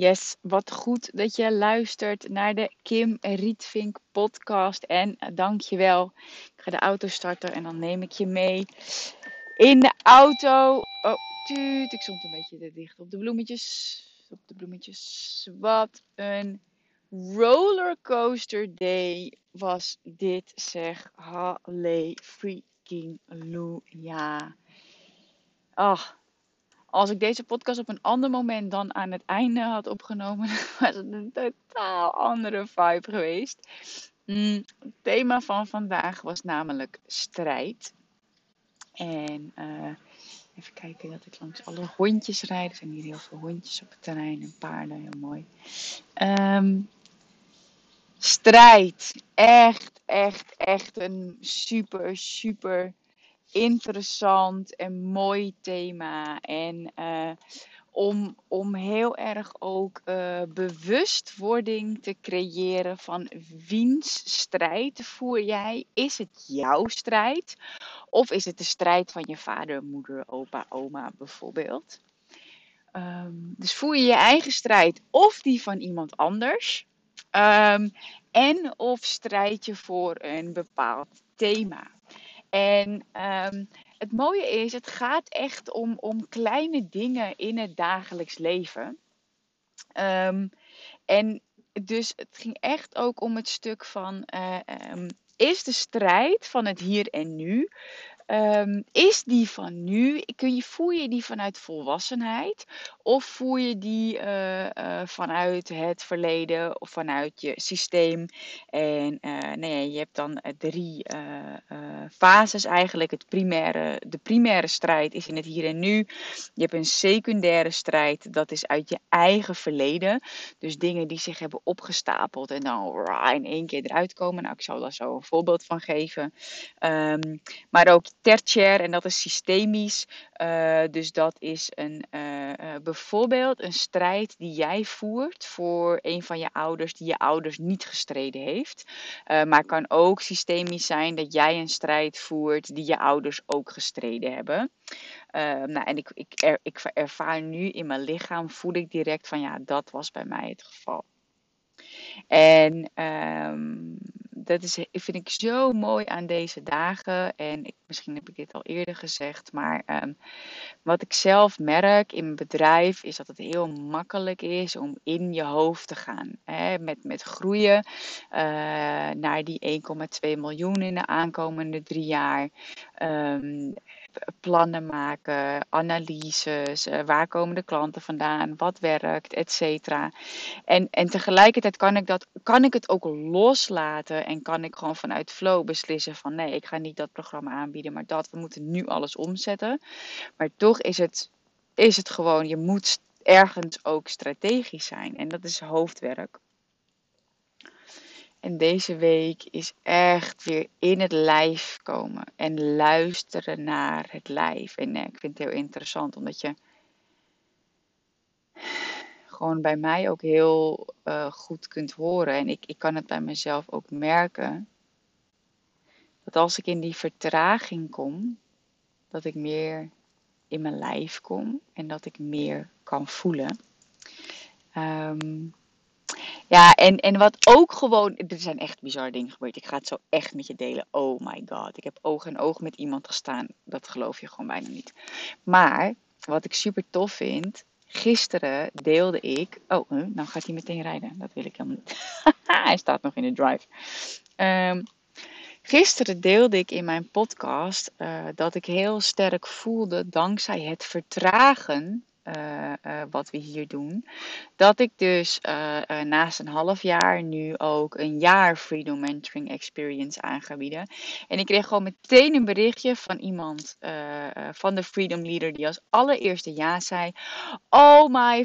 Yes, wat goed dat je luistert naar de Kim Rietvink podcast. En eh, dankjewel. Ik ga de auto starten en dan neem ik je mee in de auto. Oh, tuut, ik stond een beetje te dicht op de bloemetjes. Op de bloemetjes. Wat een rollercoaster day was dit, zeg. Halle freaking ja. Ach, als ik deze podcast op een ander moment dan aan het einde had opgenomen, was het een totaal andere vibe geweest. Mm, het thema van vandaag was namelijk strijd. En uh, even kijken dat ik langs alle hondjes rijd. Er zijn hier heel veel hondjes op het terrein en paarden, heel mooi. Um, strijd. Echt, echt, echt een super, super interessant en mooi thema. En uh, om, om heel erg ook uh, bewustwording te creëren van wiens strijd voer jij. Is het jouw strijd? Of is het de strijd van je vader, moeder, opa, oma bijvoorbeeld? Um, dus voer je je eigen strijd of die van iemand anders? Um, en of strijd je voor een bepaald thema? En um, het mooie is, het gaat echt om, om kleine dingen in het dagelijks leven. Um, en dus het ging echt ook om het stuk van, uh, um, is de strijd van het hier en nu Um, is die van nu, kun je, voer je die vanuit volwassenheid of voer je die uh, uh, vanuit het verleden of vanuit je systeem? En uh, nee, je hebt dan drie fases eigenlijk. Het primaire, de primaire strijd is in het hier en nu. Je hebt een secundaire strijd, dat is uit je eigen verleden. Dus dingen die zich hebben opgestapeld en dan in één keer eruit komen. Nou, ik zal daar zo een voorbeeld van geven. Um, maar ook tertiair en dat is systemisch. Uh, dus dat is een, uh, uh, bijvoorbeeld een strijd die jij voert voor een van je ouders die je ouders niet gestreden heeft. maar kan ook systemisch zijn dat jij een strijd voert die je ouders ook gestreden hebben. nou, en ik, ik, er, ik ervaar nu in mijn lichaam, voel ik direct van ja, dat was bij mij het geval. En um, dat is, vind ik zo mooi aan deze dagen. En ik, misschien heb ik dit al eerder gezegd. Maar um, wat ik zelf merk in mijn bedrijf is dat het heel makkelijk is om in je hoofd te gaan. Hè, met, met groeien uh, naar die 1,2 miljoen in de aankomende drie jaar. Um, plannen maken, analyses, uh, waar komen de klanten vandaan, wat werkt, et cetera. En, en tegelijkertijd kan ik, dat, kan ik het ook loslaten en kan ik gewoon vanuit flow beslissen van nee, ik ga niet dat programma aanbieden, maar dat, we moeten nu alles omzetten. Maar toch is het, is het gewoon, je moet ergens ook strategisch zijn en dat is hoofdwerk. En deze week is echt weer in het lijf komen en luisteren naar het lijf. En ik vind het heel interessant, omdat je gewoon bij mij ook heel uh, goed kunt horen. En ik, ik kan het bij mezelf ook merken. Dat als ik in die vertraging kom, dat ik meer in mijn lijf kom en dat ik meer kan voelen. Um, ja, en, en wat ook gewoon. Er zijn echt bizarre dingen gebeurd. Ik ga het zo echt met je delen. Oh my god. Ik heb oog in oog met iemand gestaan. Dat geloof je gewoon bijna niet. Maar wat ik super tof vind. Gisteren deelde ik. Oh, nou gaat hij meteen rijden. Dat wil ik helemaal niet. hij staat nog in de drive. Um, gisteren deelde ik in mijn podcast uh, dat ik heel sterk voelde dankzij het vertragen eh, eh, wat we hier doen. Dat ik dus eh, naast een half jaar nu ook een jaar Freedom Mentoring Experience aan ga bieden. En ik kreeg gewoon meteen een berichtje van iemand van de Freedom Leader die als allereerste ja zei. Oh my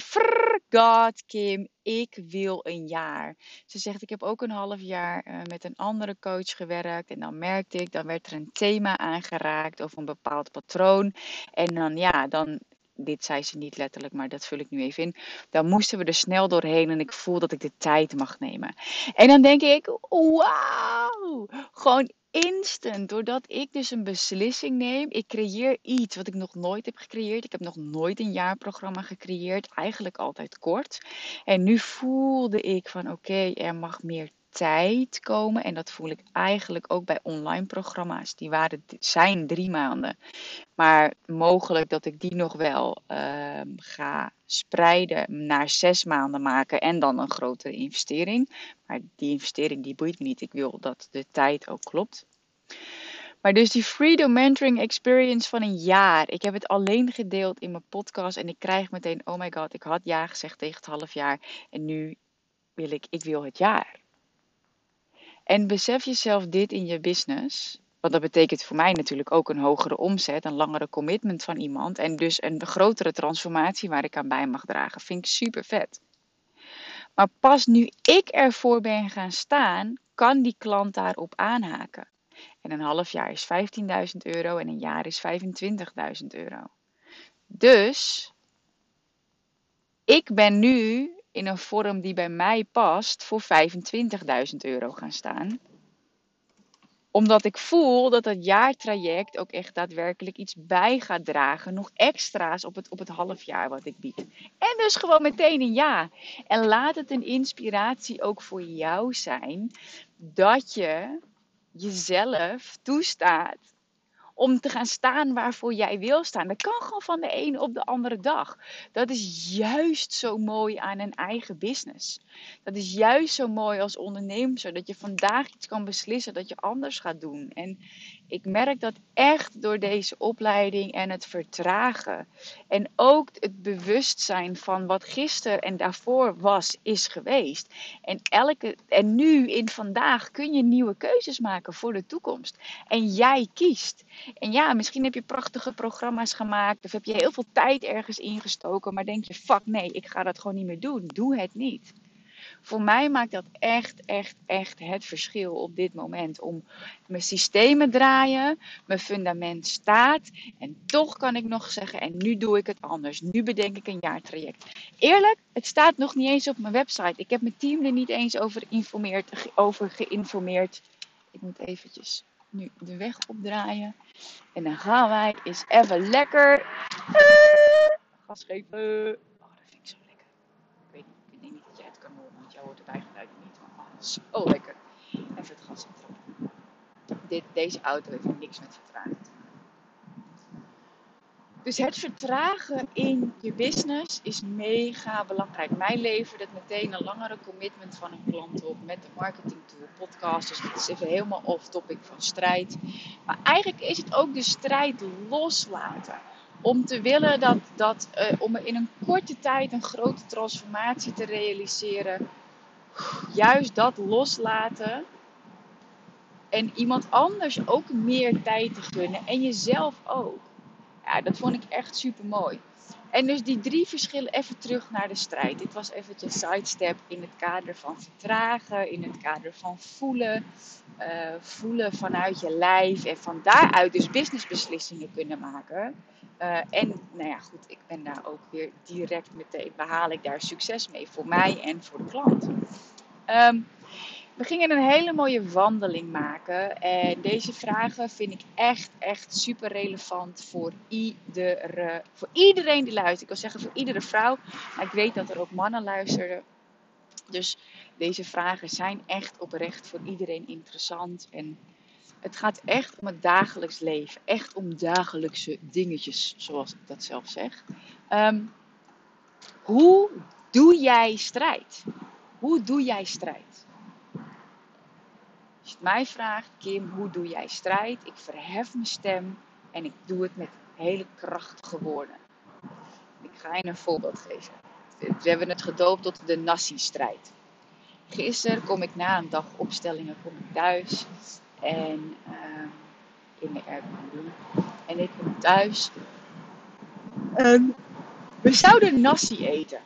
god, Kim, ik wil een jaar. Ze zegt, ik heb ook een half jaar met een andere coach gewerkt. En dan merkte ik, dan werd er een thema aangeraakt of een bepaald patroon. En dan ja, dan dit zei ze niet letterlijk, maar dat vul ik nu even in. Dan moesten we er snel doorheen en ik voel dat ik de tijd mag nemen. En dan denk ik, wauw, gewoon instant. Doordat ik dus een beslissing neem, ik creëer iets wat ik nog nooit heb gecreëerd. Ik heb nog nooit een jaarprogramma gecreëerd, eigenlijk altijd kort. En nu voelde ik van oké, er mag meer tijd komen. En dat voel ik eigenlijk ook bij online programma's. Die waren, zijn drie maanden. Maar mogelijk dat ik die nog wel uh, ga spreiden naar zes maanden maken. En dan een grotere investering. Maar die investering die boeit me niet. Ik wil dat de tijd ook klopt. Maar dus die Freedom Mentoring Experience van een jaar. Ik heb het alleen gedeeld in mijn podcast. En ik krijg meteen, oh my god, ik had ja gezegd tegen het half jaar. En nu wil ik, ik wil het jaar. En besef jezelf dit in je business. Want dat betekent voor mij natuurlijk ook een hogere omzet, een langere commitment van iemand. En dus een grotere transformatie waar ik aan bij mag dragen. Vind ik super vet. Maar pas nu ik ervoor ben gaan staan, kan die klant daarop aanhaken. En een half jaar is 15.000 euro en een jaar is 25.000 euro. Dus ik ben nu in een vorm die bij mij past voor 25.000 euro gaan staan. Omdat ik voel dat dat jaartraject ook echt daadwerkelijk iets bij gaat dragen. Nog extra's op het, op het half jaar wat ik bied. En dus gewoon meteen een ja. En laat het een inspiratie ook voor jou zijn. Dat je jezelf toestaat om te gaan staan waarvoor jij wil staan. Dat kan gewoon van de ene op de andere dag. Dat is juist zo mooi aan een eigen business. Dat is juist zo mooi als ondernemer, dat je vandaag iets kan beslissen dat je anders gaat doen. En ik merk dat echt door deze opleiding en het vertragen. En ook het bewustzijn van wat gisteren en daarvoor was, is geweest. En, elke, en nu in vandaag kun je nieuwe keuzes maken voor de toekomst. En jij kiest. En ja, misschien heb je prachtige programma's gemaakt of heb je heel veel tijd ergens ingestoken, maar denk je, fuck nee, ik ga dat gewoon niet meer doen. Doe het niet. Voor mij maakt dat echt, echt, echt het verschil op dit moment. Om mijn systemen draaien, mijn fundament staat. En toch kan ik nog zeggen, en nu doe ik het anders. Nu bedenk ik een jaartraject. Eerlijk, het staat nog niet eens op mijn website. Ik heb mijn team er niet eens over, informeerd, over geïnformeerd. Ik moet eventjes nu de weg opdraaien. En dan gaan wij eens even lekker uh, gas geven. Oh, dat vind ik zo lekker. Ik weet, niet, ik weet niet dat jij het kan horen, want jij hoort het eigenlijk niet. Maar zo lekker. Even het gas. Dit, deze auto heeft niks met vertraging te dus het vertragen in je business is mega belangrijk. Mij levert het meteen een langere commitment van een klant op met de marketing tool podcast. Dus dat is even helemaal off topic van strijd. Maar eigenlijk is het ook de strijd loslaten. Om te willen dat, dat uh, om in een korte tijd een grote transformatie te realiseren. Juist dat loslaten. En iemand anders ook meer tijd te gunnen. En jezelf ook. Ja, dat vond ik echt super mooi. En dus die drie verschillen, even terug naar de strijd. Dit was eventjes sidestep in het kader van vertragen, in het kader van voelen. Uh, voelen vanuit je lijf en van daaruit dus businessbeslissingen kunnen maken. Uh, en nou ja, goed, ik ben daar ook weer direct meteen, behaal ik daar succes mee voor mij en voor de klant. Um, we gingen een hele mooie wandeling maken. En deze vragen vind ik echt, echt super relevant voor, iedere, voor iedereen die luistert. Ik wil zeggen voor iedere vrouw. Maar ik weet dat er ook mannen luisteren. Dus deze vragen zijn echt oprecht voor iedereen interessant. En het gaat echt om het dagelijks leven. Echt om dagelijkse dingetjes, zoals ik dat zelf zeg. Um, hoe doe jij strijd? Hoe doe jij strijd? Als je het mij vraagt, Kim, hoe doe jij strijd? Ik verhef mijn stem en ik doe het met hele krachtige woorden. Ik Ik ga je een voorbeeld geven. We hebben het gedoopt tot de nasi-strijd. Gisteren kom ik na een dag opstellingen kom ik thuis. En ehm, in de Airbnb. En ik kom thuis. En we zouden nasi eten.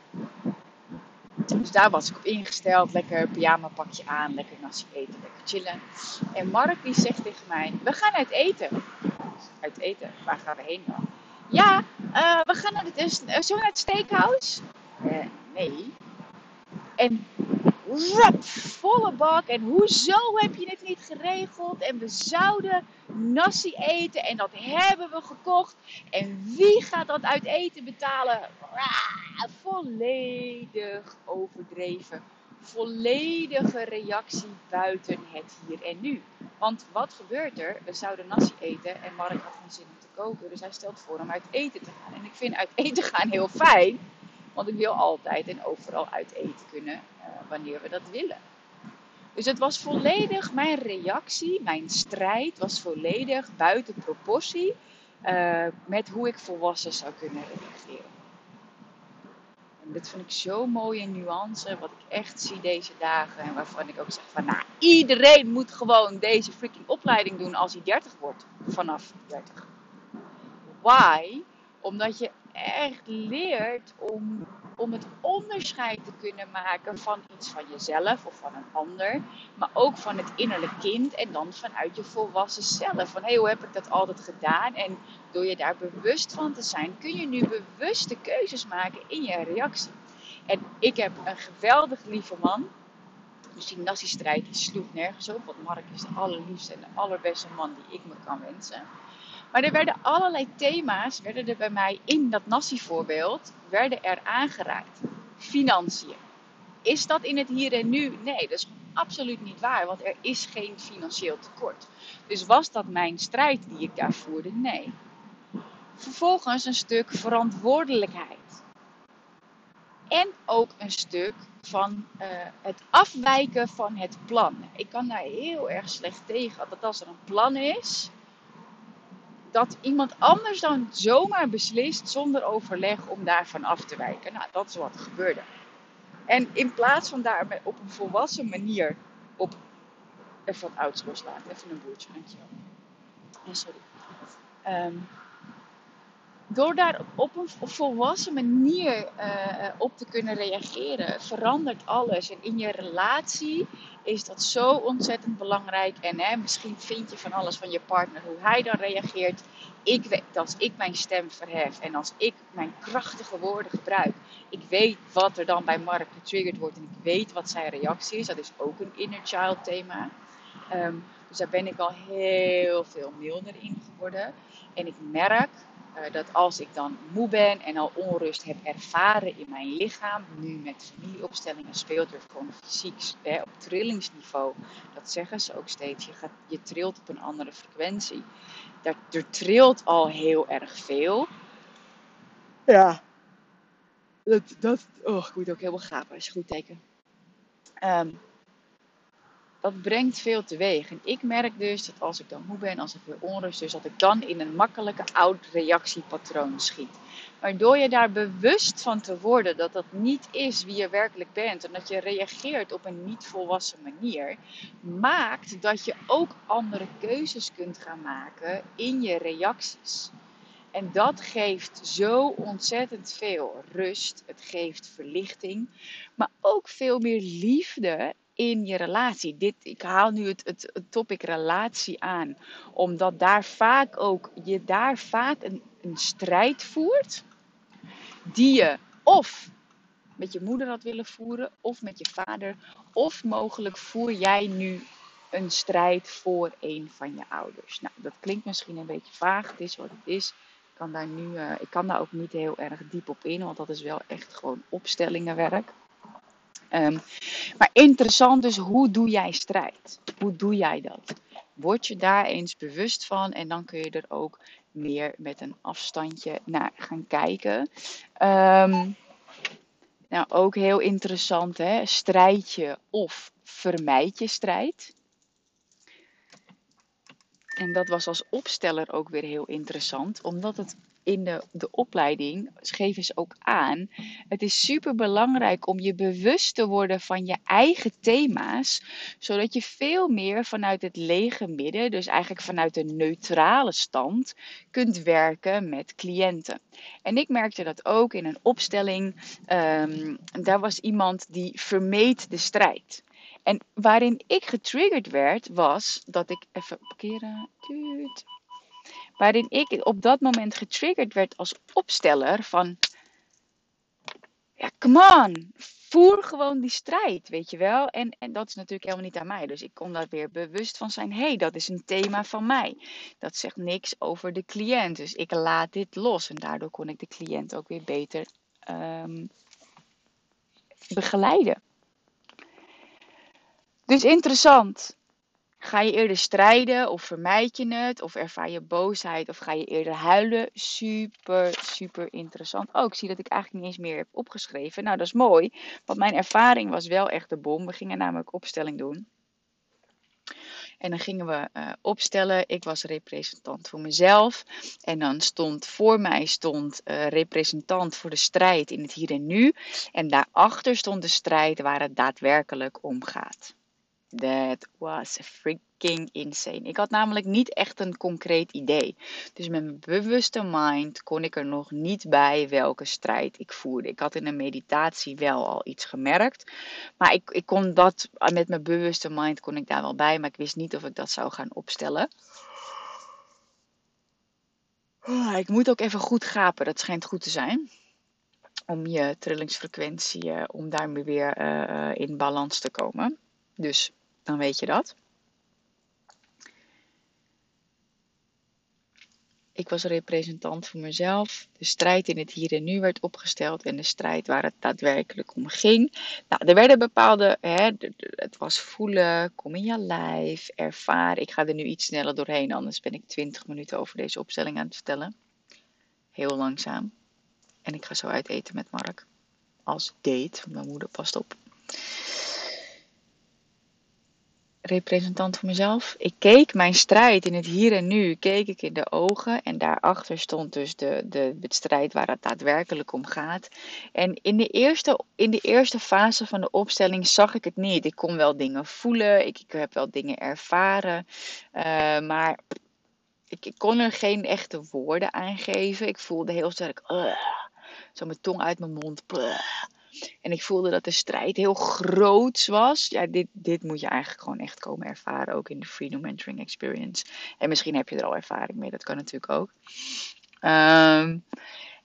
Dus daar was ik op ingesteld. Lekker pyjama pakje aan. Lekker nasi eten. Lekker chillen. En Mark die zegt tegen mij. We gaan uit eten. Uit eten? Waar gaan we heen dan? Ja, uh, we gaan naar het, uh, naar het steakhouse. Uh, nee. En rap, volle bak. En hoezo heb je het niet geregeld? En we zouden nasi eten en dat hebben we gekocht. En wie gaat dat uit eten betalen? Volledig overdreven. Volledige reactie buiten het hier en nu. Want wat gebeurt er? We zouden nasi eten en Mark had geen zin om te koken. Dus hij stelt voor om uit eten te gaan. En ik vind uit eten gaan heel fijn. Want ik wil altijd en overal uit eten kunnen uh, wanneer we dat willen. Dus het was volledig, mijn reactie, mijn strijd was volledig buiten proportie uh, met hoe ik volwassen zou kunnen reageren. En dit vind ik zo mooi in nuance, wat ik echt zie deze dagen. En waarvan ik ook zeg van, nou, iedereen moet gewoon deze freaking opleiding doen als hij 30 wordt. Vanaf 30. Why? Omdat je echt leert om, om het onderscheid te kunnen maken van iets van jezelf of van een ander. Maar ook van het innerlijke kind en dan vanuit je volwassen zelf. Van hé, hey, hoe heb ik dat altijd gedaan? En door je daar bewust van te zijn, kun je nu bewuste keuzes maken in je reactie. En ik heb een geweldig lieve man. Dus die nazi-strijd die sloeg nergens op. Want Mark is de allerliefste en de allerbeste man die ik me kan wensen. Maar er werden allerlei thema's, werden er bij mij in dat Nassi-voorbeeld, werden er aangeraakt. Financiën. Is dat in het hier en nu? Nee, dat is absoluut niet waar, want er is geen financieel tekort. Dus was dat mijn strijd die ik daar voerde? Nee. Vervolgens een stuk verantwoordelijkheid. En ook een stuk van uh, het afwijken van het plan. Ik kan daar heel erg slecht tegen dat als er een plan is, dat iemand anders dan zomaar beslist zonder overleg om daarvan af te wijken. Nou, dat is wat er gebeurde. En in plaats van daar op een volwassen manier op. Even wat ouds loslaten, even een boertje, dankjewel. Ja, sorry. Um, door daar op een volwassen manier uh, op te kunnen reageren, verandert alles. En in je relatie is dat zo ontzettend belangrijk. En hè, misschien vind je van alles van je partner, hoe hij dan reageert. Ik weet, als ik mijn stem verhef en als ik mijn krachtige woorden gebruik, ik weet wat er dan bij Mark getriggerd wordt en ik weet wat zijn reactie is. Dat is ook een inner child thema. Um, dus daar ben ik al heel veel milder in geworden. En ik merk dat als ik dan moe ben en al onrust heb ervaren in mijn lichaam, nu met familieopstellingen speelt er gewoon fysiek hè, op trillingsniveau. Dat zeggen ze ook steeds. Je, gaat, je trilt op een andere frequentie. Dat, er trilt al heel erg veel. Ja. Dat, dat, oh, ik moet ook helemaal gapen. is een goed teken. Um, dat brengt veel teweeg. En ik merk dus dat als ik dan moe ben, als ik weer onrust, dus dat ik dan in een makkelijke oud reactiepatroon schiet. Maar door je daar bewust van te worden dat dat niet is wie je werkelijk bent en dat je reageert op een niet volwassen manier, maakt dat je ook andere keuzes kunt gaan maken in je reacties. En dat geeft zo ontzettend veel rust. Het geeft verlichting. Maar ook veel meer liefde in je relatie. Dit, ik haal nu het, het, het topic relatie aan, omdat daar vaak ook, je daar vaak een, een strijd voert, die je of met je moeder had willen voeren, of met je vader, of mogelijk voer jij nu een strijd voor een van je ouders. Nou, dat klinkt misschien een beetje vaag, het is wat het is. Ik kan daar, nu, uh, ik kan daar ook niet heel erg diep op in, want dat is wel echt gewoon opstellingenwerk. Um, maar interessant is, hoe doe jij strijd? Hoe doe jij dat? Word je daar eens bewust van en dan kun je er ook meer met een afstandje naar gaan kijken. Um, nou, ook heel interessant, hè? strijd je of vermijd je strijd? En dat was als opsteller ook weer heel interessant, omdat het in de, de opleiding geven ze ook aan. Het is super belangrijk om je bewust te worden van je eigen thema's, zodat je veel meer vanuit het lege midden, dus eigenlijk vanuit een neutrale stand, kunt werken met cliënten. En ik merkte dat ook in een opstelling. Um, daar was iemand die vermeed de strijd. En waarin ik getriggerd werd, was dat ik even parkeren. Waarin ik op dat moment getriggerd werd als opsteller van. Ja, come on. Voer gewoon die strijd, weet je wel. En, en dat is natuurlijk helemaal niet aan mij. Dus ik kon daar weer bewust van zijn. Hey, dat is een thema van mij. Dat zegt niks over de cliënt. Dus ik laat dit los. En daardoor kon ik de cliënt ook weer beter um, begeleiden. Dus interessant. Ga je eerder strijden of vermijd je het? Of ervaar je boosheid of ga je eerder huilen? Super, super interessant. Oh, ik zie dat ik eigenlijk niet eens meer heb opgeschreven. Nou, dat is mooi. Want mijn ervaring was wel echt de bom. We gingen namelijk opstelling doen. En dan gingen we uh, opstellen. Ik was representant voor mezelf. En dan stond voor mij stond uh, representant voor de strijd in het hier en nu. En daarachter stond de strijd waar het daadwerkelijk om gaat. That was freaking insane. Ik had namelijk niet echt een concreet idee. Dus met mijn bewuste mind kon ik er nog niet bij welke strijd ik voerde. Ik had in een meditatie wel al iets gemerkt. Maar ik, ik kon dat, met mijn bewuste mind kon ik daar wel bij. Maar ik wist niet of ik dat zou gaan opstellen. Oh, ik moet ook even goed gapen. Dat schijnt goed te zijn om je trillingsfrequentie, uh, om daarmee weer uh, in balans te komen. Dus dan weet je dat. Ik was representant voor mezelf. De strijd in het hier en nu werd opgesteld en de strijd waar het daadwerkelijk om ging. Nou, er werden bepaalde, hè, het was voelen, kom in je lijf, ervaren. Ik ga er nu iets sneller doorheen, anders ben ik 20 minuten over deze opstelling aan het vertellen. Heel langzaam. En ik ga zo uit eten met Mark. Als date, mijn moeder past op representant voor mezelf. Ik keek mijn strijd in het hier en nu, keek ik in de ogen. En daarachter stond dus de, de, strijd waar het daadwerkelijk om gaat. En in de, eerste, in de eerste fase van de opstelling zag ik het niet. Ik kon wel dingen voelen, ik, ik heb wel dingen ervaren. Uh, maar ik, ik, kon er geen echte woorden aan geven. Ik voelde heel sterk, zo mijn tong uit mijn mond. En ik voelde dat de strijd heel groot was. Ja, dit, dit moet je eigenlijk gewoon echt komen ervaren. Ook in de Freedom Mentoring Experience. En misschien heb je er al ervaring mee. Dat kan natuurlijk ook. Um,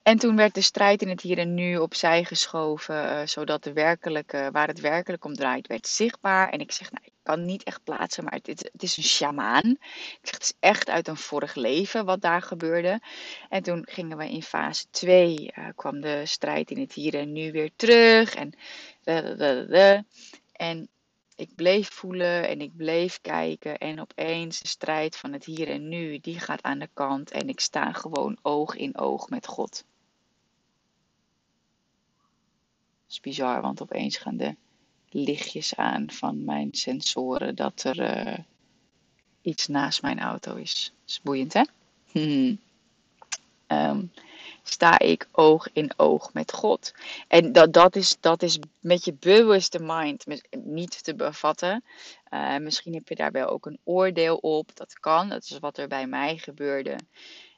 en toen werd de strijd in het hier en nu opzij geschoven, uh, zodat de werkelijke, waar het werkelijk om draait, werd zichtbaar. En ik zeg, nou, ik kan niet echt plaatsen, maar het, het is een sjamaan. Ik zeg, het is echt uit een vorig leven wat daar gebeurde. En toen gingen we in fase 2, uh, eh, kwam de strijd in het hier en nu weer terug. En, en ik bleef voelen en ik bleef kijken. En opeens de strijd van het hier en nu, die gaat aan de kant. En ik sta gewoon oog in oog met God. Bizar, want opeens gaan de lichtjes aan van mijn sensoren dat er uh, iets naast mijn auto is. Dat is boeiend, hè? Hmm. Um, sta ik oog in oog met God. En dat, dat, is, dat is met je bewuste mind niet te bevatten. Uh, misschien heb je daar wel ook een oordeel op. Dat kan. Dat is wat er bij mij gebeurde.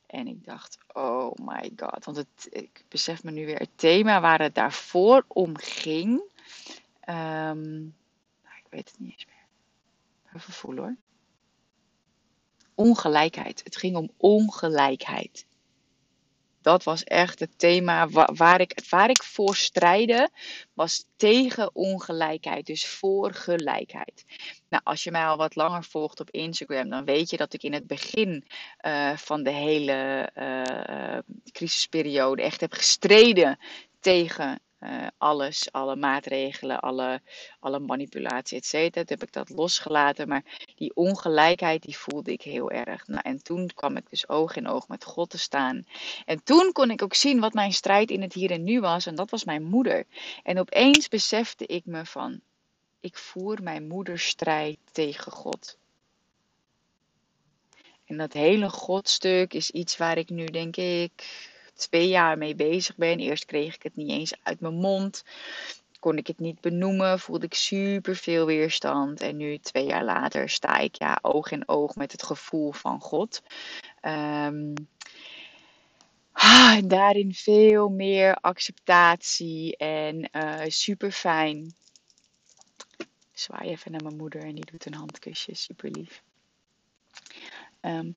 En ik dacht, oh my god. Want het, ik besef me nu weer het thema waar het daarvoor om ging. Um, nou, ik weet het niet eens meer. Even voelen hoor. Ongelijkheid. Het ging om ongelijkheid dat was echt het thema waar, ik, waar ik voor strijden, was tegen ongelijkheid, dus voor gelijkheid. Nou, als je mij al wat langer volgt op Instagram, dan weet je dat ik in het begin uh, van de hele uh, crisisperiode echt heb gestreden tegen uh, alles, alle maatregelen, alle, alle manipulatie, et cetera. Toen heb ik dat losgelaten, maar die ongelijkheid, die voelde ik heel erg. Nou, en toen kwam ik dus oog in oog met God te staan. En toen kon ik ook zien wat mijn strijd in het hier en nu was, en dat was mijn moeder. En opeens besefte ik me van, ik voer mijn moeders strijd tegen God. En dat hele godstuk is iets waar ik nu denk ik twee jaar mee bezig ben. Eerst kreeg ik het niet eens uit mijn mond. Kon ik het niet benoemen, voelde ik super veel weerstand. En nu, twee jaar later, sta ik ja, oog in oog met het gevoel van God. Um, en daarin veel meer acceptatie en uh, super fijn. Zwaai even naar mijn moeder en die doet een handkusje, super lief. Um,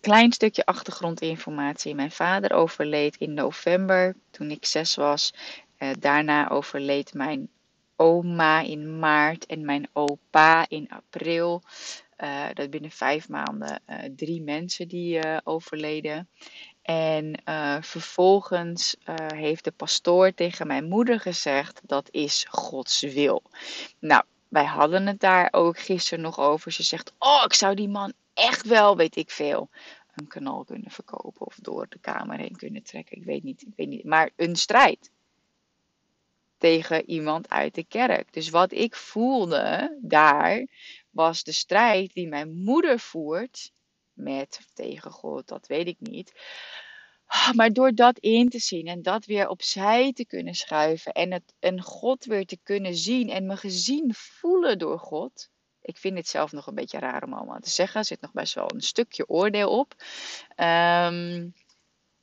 klein stukje achtergrondinformatie. Mijn vader overleed in november toen ik zes was. Uh, daarna overleed mijn oma in maart en mijn opa in april. Uh, dat binnen vijf maanden uh, drie mensen die overleden. En vervolgens heeft de pastoor tegen mijn moeder gezegd: dat is Gods wil. Nou, wij hadden het daar ook gisteren nog over. Ze zegt: Oh, ik zou die man echt wel, weet ik veel, een kanaal kunnen verkopen of door de kamer heen kunnen trekken. Ik weet niet, ik weet niet. Maar een strijd tegen iemand uit de kerk. Dus wat ik voelde daar was de strijd die mijn moeder voert met tegen God, dat weet ik niet. Maar door dat in te zien en dat weer opzij te kunnen schuiven en, het, en God weer te kunnen zien en me gezien voelen door God, ik vind het zelf nog een beetje raar om allemaal te zeggen. Er zit nog best wel een stukje oordeel op. Um,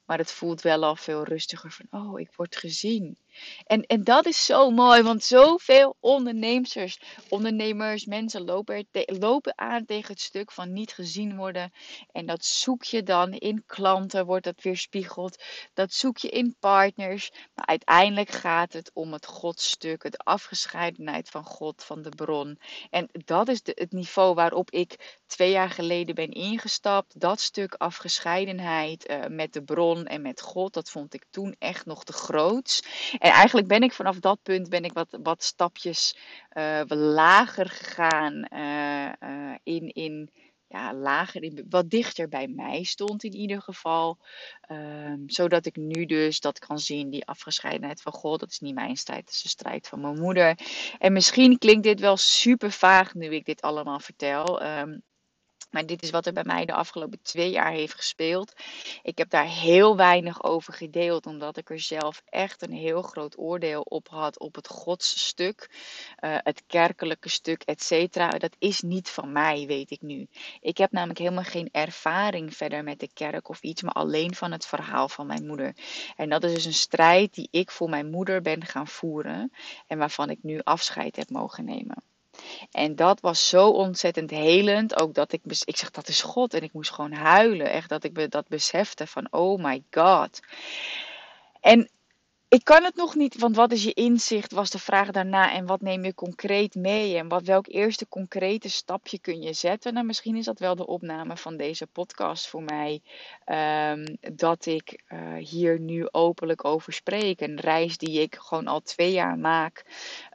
maar het voelt wel al veel rustiger van, oh, ik word gezien. En, en dat is zo mooi, want zoveel ondernemers, ondernemers mensen lopen, lopen aan tegen het stuk van niet gezien worden. En dat zoek je dan in klanten, wordt dat weerspiegeld. Dat zoek je in partners. Maar uiteindelijk gaat het om het godstuk, het afgescheidenheid van God, van de bron. En dat is de, het niveau waarop ik twee jaar geleden ben ingestapt. Dat stuk afgescheidenheid uh, met de bron en met God, dat vond ik toen echt nog te groot. En eigenlijk ben ik vanaf dat punt ben ik wat, wat stapjes uh, lager gegaan uh, in, in ja, lager, in, wat dichter bij mij stond in ieder geval. Um, zodat ik nu dus dat kan zien, die afgescheidenheid van God. Dat is niet mijn strijd, dat is de strijd van mijn moeder. En misschien klinkt dit wel super vaag nu ik dit allemaal vertel. Um, maar dit is wat er bij mij de afgelopen twee jaar heeft gespeeld. Ik heb daar heel weinig over gedeeld, omdat ik er zelf echt een heel groot oordeel op had op het godsstuk, uh, het kerkelijke stuk, et cetera. Dat is niet van mij, weet ik nu. Ik heb namelijk helemaal geen ervaring verder met de kerk of iets, maar alleen van het verhaal van mijn moeder. En dat is dus een strijd die ik voor mijn moeder ben gaan voeren en waarvan ik nu afscheid heb mogen nemen. En dat was zo ontzettend helend. Ook dat ik, ik zeg dat is God. En ik moest gewoon huilen. Echt dat ik dat besefte van oh my god. En ik kan het nog niet, want wat is je inzicht, was de vraag daarna. En wat neem je concreet mee? En wat, welk eerste concrete stapje kun je zetten? Nou, misschien is dat wel de opname van deze podcast voor mij. Um, dat ik uh, hier nu openlijk over spreek. Een reis die ik gewoon al twee jaar maak.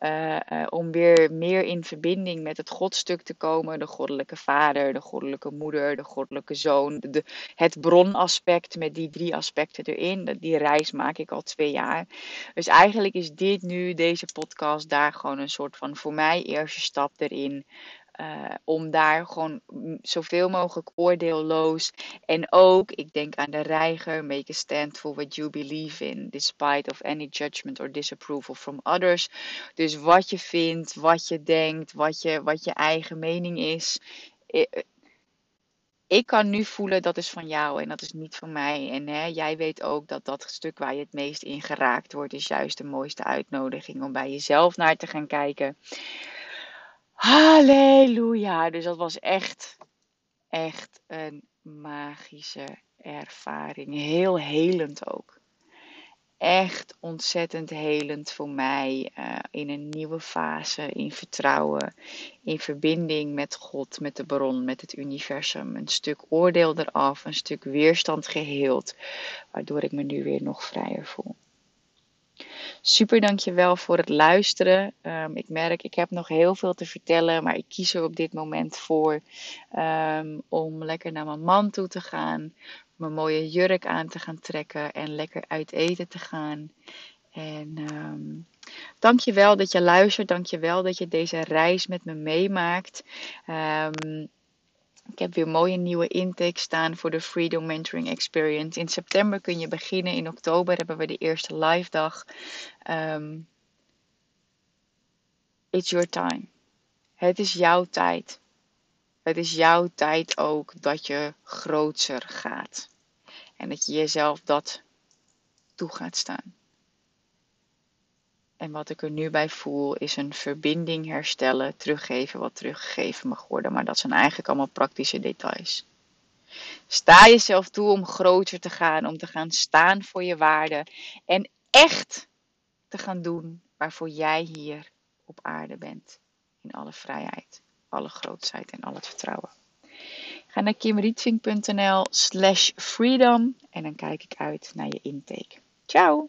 Uh, uh, om weer meer in verbinding met het godstuk te komen. De goddelijke vader, de goddelijke moeder, de goddelijke zoon. De, het bronaspect met die drie aspecten erin. Die reis maak ik al twee jaar. Dus eigenlijk is dit nu, deze podcast, daar gewoon een soort van voor mij eerste stap erin. Uh, om daar gewoon zoveel mogelijk oordeelloos. En ook, ik denk aan de reiger, make a stand for what you believe in, despite of any judgment or disapproval from others. Dus wat je vindt, wat je denkt, wat je, wat je eigen mening is ik kan nu voelen dat is van jou en dat is niet van mij. En hè, jij weet ook dat dat stuk waar je het meest in geraakt wordt, is juist de mooiste uitnodiging om bij jezelf naar te gaan kijken. Halleluja. Dus dat was echt, echt een magische ervaring. Heel helend ook echt ontzettend helend voor mij uh, in een nieuwe fase, in vertrouwen, in verbinding met God, met de bron, met het universum. Een stuk oordeel eraf, een stuk weerstand geheeld, waardoor ik me nu weer nog vrijer voel. Super dankjewel voor het luisteren. Um, ik merk, ik heb nog heel veel te vertellen, maar ik kies er op dit moment voor um, om lekker naar mijn man toe te gaan, mijn mooie jurk aan te gaan trekken en lekker uit eten te gaan. En um, dank je wel dat je luistert. Dank je wel dat je deze reis met me meemaakt. Um, Ik heb weer mooie nieuwe intake staan voor de Freedom Mentoring Experience. In september kun je beginnen. In oktober hebben we de eerste live dag. Ehm, it's your time. Het is jouw tijd. Het is jouw tijd ook dat je grootser gaat. En dat je jezelf dat toe gaat staan. En wat ik er nu bij voel is een verbinding herstellen, teruggeven wat teruggegeven mag worden. Maar dat zijn eigenlijk allemaal praktische details. Sta jezelf toe om groter te gaan, om te gaan staan voor je waarde en echt te gaan doen waarvoor jij hier op aarde bent. In alle vrijheid, alle grootsheid en al het vertrouwen. Ga naar kimrietvink.nl slash freedom en dan kijk ik uit naar je intake. Ciao!